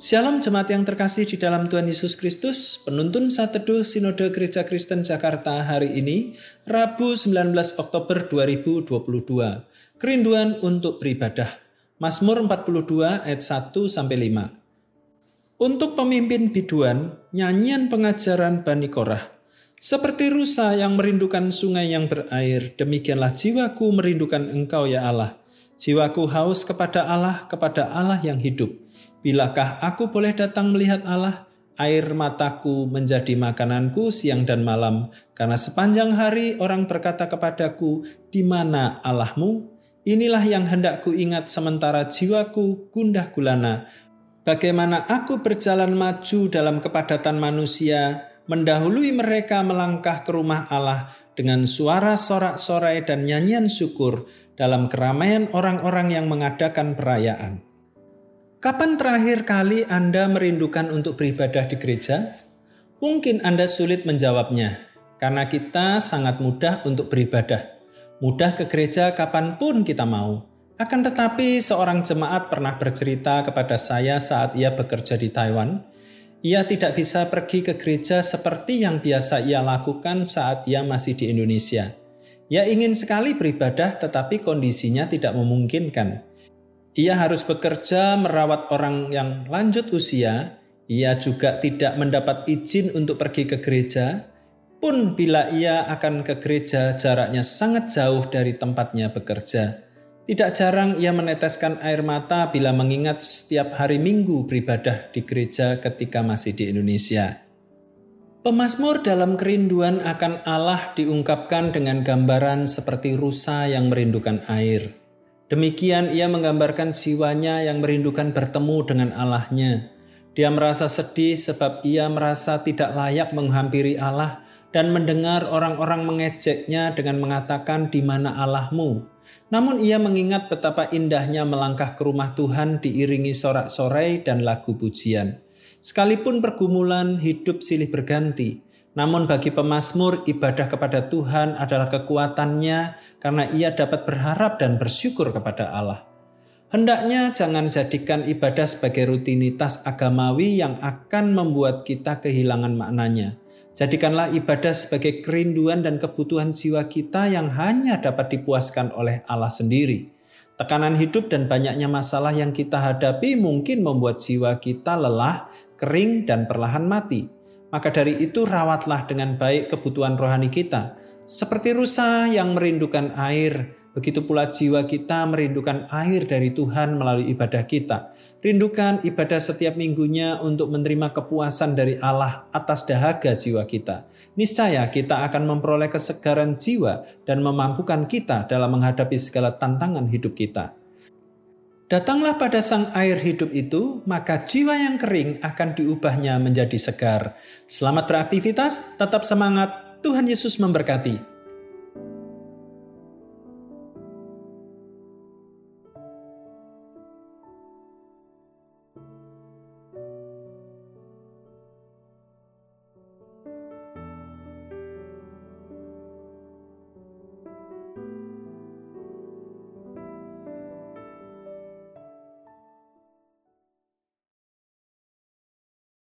Shalom jemaat yang terkasih di dalam Tuhan Yesus Kristus, penuntun saat teduh Sinode Gereja Kristen Jakarta hari ini, Rabu 19 Oktober 2022. Kerinduan untuk beribadah. Mazmur 42 ayat 1 sampai 5. Untuk pemimpin biduan, nyanyian pengajaran Bani Korah. Seperti rusa yang merindukan sungai yang berair, demikianlah jiwaku merindukan engkau ya Allah. Jiwaku haus kepada Allah, kepada Allah yang hidup. Bilakah aku boleh datang melihat Allah? Air mataku menjadi makananku siang dan malam, karena sepanjang hari orang berkata kepadaku, "Di mana Allahmu?" Inilah yang hendak ku ingat sementara jiwaku gundah gulana. Bagaimana aku berjalan maju dalam kepadatan manusia, mendahului mereka melangkah ke rumah Allah dengan suara sorak-sorai dan nyanyian syukur dalam keramaian orang-orang yang mengadakan perayaan. Kapan terakhir kali Anda merindukan untuk beribadah di gereja? Mungkin Anda sulit menjawabnya, karena kita sangat mudah untuk beribadah. Mudah ke gereja kapan pun kita mau. Akan tetapi seorang jemaat pernah bercerita kepada saya saat ia bekerja di Taiwan. Ia tidak bisa pergi ke gereja seperti yang biasa ia lakukan saat ia masih di Indonesia. Ia ingin sekali beribadah tetapi kondisinya tidak memungkinkan. Ia harus bekerja merawat orang yang lanjut usia. Ia juga tidak mendapat izin untuk pergi ke gereja, pun bila ia akan ke gereja jaraknya sangat jauh dari tempatnya bekerja. Tidak jarang ia meneteskan air mata bila mengingat setiap hari Minggu beribadah di gereja ketika masih di Indonesia. Pemasmur dalam kerinduan akan Allah diungkapkan dengan gambaran seperti rusa yang merindukan air. Demikian ia menggambarkan jiwanya yang merindukan bertemu dengan Allahnya. Dia merasa sedih sebab ia merasa tidak layak menghampiri Allah dan mendengar orang-orang mengejeknya dengan mengatakan di mana Allahmu. Namun ia mengingat betapa indahnya melangkah ke rumah Tuhan diiringi sorak-sorai dan lagu pujian. Sekalipun pergumulan hidup silih berganti, namun bagi pemazmur, ibadah kepada Tuhan adalah kekuatannya karena ia dapat berharap dan bersyukur kepada Allah. Hendaknya jangan jadikan ibadah sebagai rutinitas agamawi yang akan membuat kita kehilangan maknanya. Jadikanlah ibadah sebagai kerinduan dan kebutuhan jiwa kita yang hanya dapat dipuaskan oleh Allah sendiri. Tekanan hidup dan banyaknya masalah yang kita hadapi mungkin membuat jiwa kita lelah, kering, dan perlahan mati. Maka dari itu rawatlah dengan baik kebutuhan rohani kita. Seperti rusa yang merindukan air, begitu pula jiwa kita merindukan air dari Tuhan melalui ibadah kita. Rindukan ibadah setiap minggunya untuk menerima kepuasan dari Allah atas dahaga jiwa kita. Niscaya kita akan memperoleh kesegaran jiwa dan memampukan kita dalam menghadapi segala tantangan hidup kita. Datanglah pada sang air hidup itu, maka jiwa yang kering akan diubahnya menjadi segar. Selamat beraktivitas, tetap semangat, Tuhan Yesus memberkati.